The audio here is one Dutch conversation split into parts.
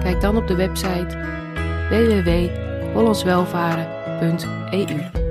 Kijk dan op de website www.hollandswelvaren.eu.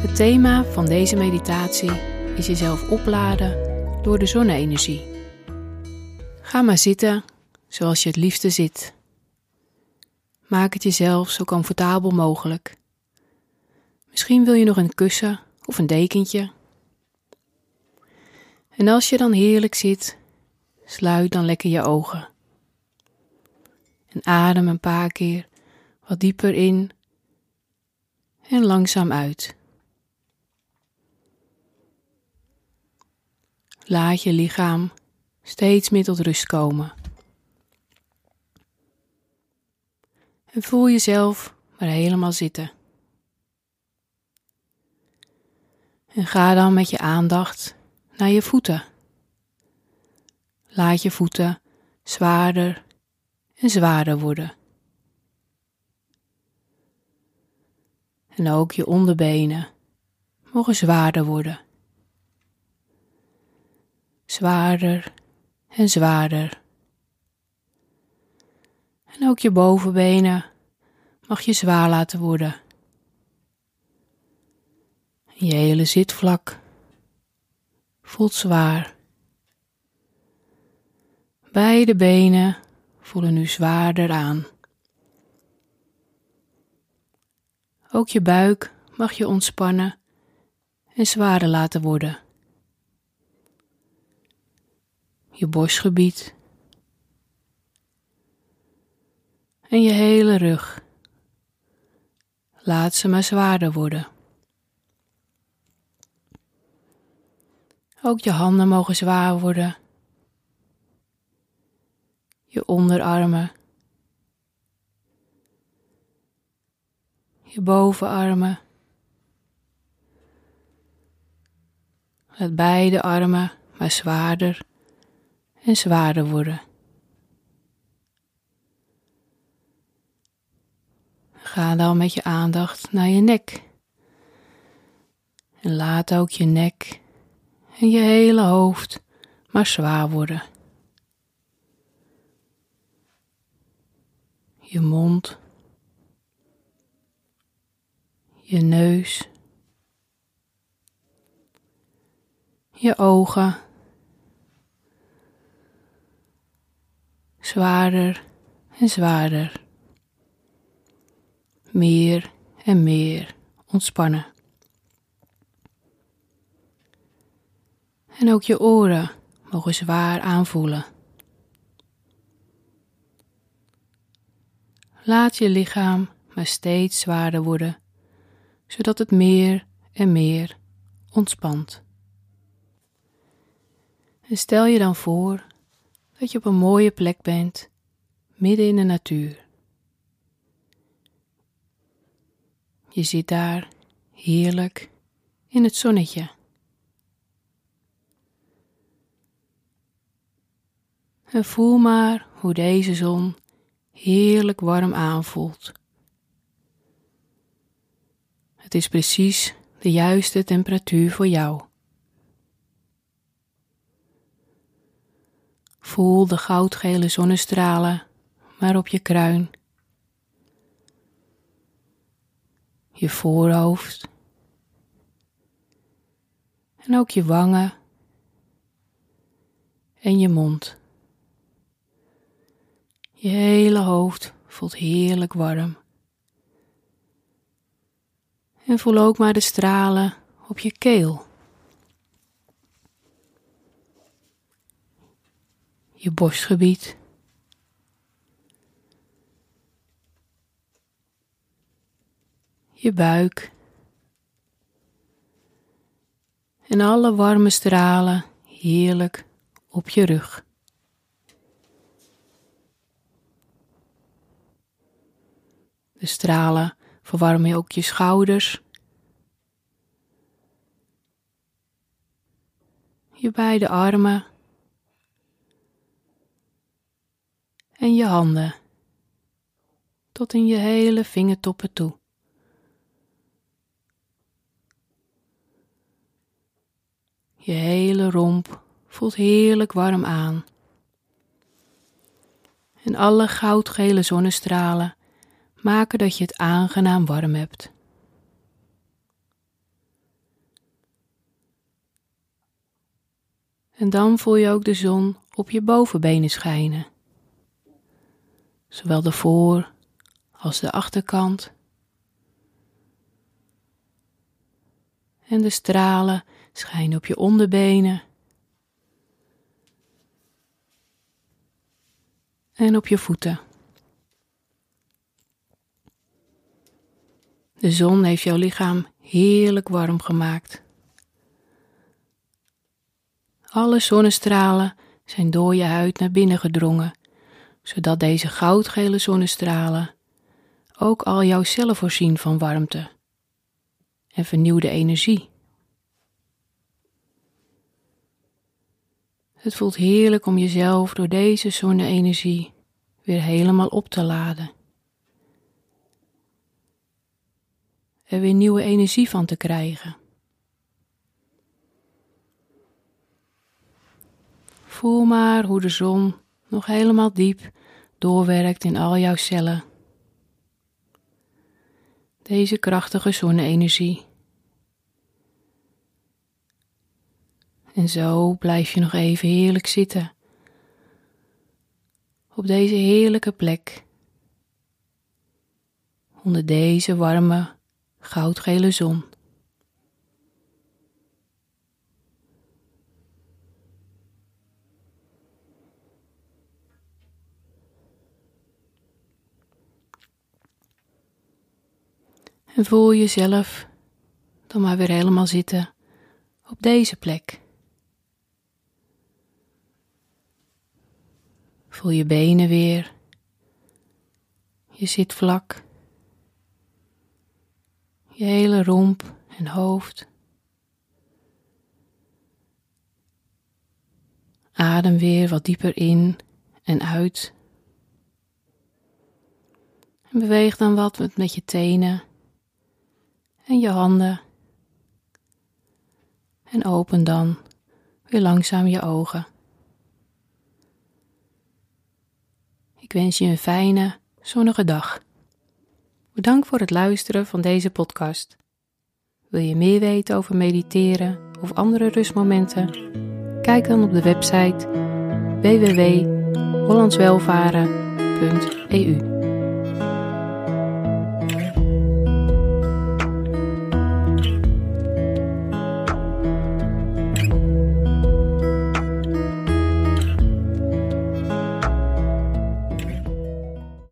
Het thema van deze meditatie is jezelf opladen door de zonne-energie. Ga maar zitten zoals je het liefste zit. Maak het jezelf zo comfortabel mogelijk. Misschien wil je nog een kussen of een dekentje. En als je dan heerlijk zit, sluit dan lekker je ogen. En adem een paar keer wat dieper in en langzaam uit. Laat je lichaam steeds meer tot rust komen. En voel jezelf maar helemaal zitten. En ga dan met je aandacht naar je voeten. Laat je voeten zwaarder en zwaarder worden. En ook je onderbenen mogen zwaarder worden. Zwaarder en zwaarder. En ook je bovenbenen mag je zwaar laten worden. Je hele zitvlak voelt zwaar. Beide benen voelen nu zwaarder aan. Ook je buik mag je ontspannen en zwaarder laten worden. Je borstgebied en je hele rug. Laat ze maar zwaarder worden. Ook je handen mogen zwaar worden onderarmen, je bovenarmen. Laat beide armen maar zwaarder en zwaarder worden. Ga dan met je aandacht naar je nek. En laat ook je nek en je hele hoofd maar zwaar worden. Je mond, je neus, je ogen, zwaarder en zwaarder, meer en meer ontspannen. En ook je oren mogen zwaar aanvoelen. Laat je lichaam maar steeds zwaarder worden, zodat het meer en meer ontspant. En stel je dan voor dat je op een mooie plek bent, midden in de natuur. Je zit daar heerlijk in het zonnetje. En voel maar hoe deze zon heerlijk warm aanvoelt. Het is precies de juiste temperatuur voor jou. Voel de goudgele zonnestralen maar op je kruin, je voorhoofd en ook je wangen en je mond. Je hele hoofd voelt heerlijk warm. En voel ook maar de stralen op je keel. Je borstgebied. Je buik. En alle warme stralen heerlijk op je rug. De stralen verwarmen ook je schouders. Je beide armen. En je handen. Tot in je hele vingertoppen toe. Je hele romp voelt heerlijk warm aan. En alle goudgele zonnestralen maken dat je het aangenaam warm hebt. En dan voel je ook de zon op je bovenbenen schijnen. Zowel de voor- als de achterkant. En de stralen schijnen op je onderbenen. En op je voeten. De zon heeft jouw lichaam heerlijk warm gemaakt. Alle zonnestralen zijn door je huid naar binnen gedrongen, zodat deze goudgele zonnestralen ook al jouw cellen voorzien van warmte en vernieuwde energie. Het voelt heerlijk om jezelf door deze zonne-energie weer helemaal op te laden. Er weer nieuwe energie van te krijgen. Voel maar hoe de zon nog helemaal diep doorwerkt in al jouw cellen. Deze krachtige zonne-energie. En zo blijf je nog even heerlijk zitten. Op deze heerlijke plek. Onder deze warme, goudgele zon. En voel jezelf dan maar weer helemaal zitten op deze plek. Voel je benen weer. Je zit vlak. Je hele romp en hoofd. Adem weer wat dieper in en uit. En beweeg dan wat met je tenen en je handen. En open dan weer langzaam je ogen. Ik wens je een fijne, zonnige dag. Bedankt voor het luisteren van deze podcast. Wil je meer weten over mediteren of andere rustmomenten? Kijk dan op de website www.hollandswelvaren.eu.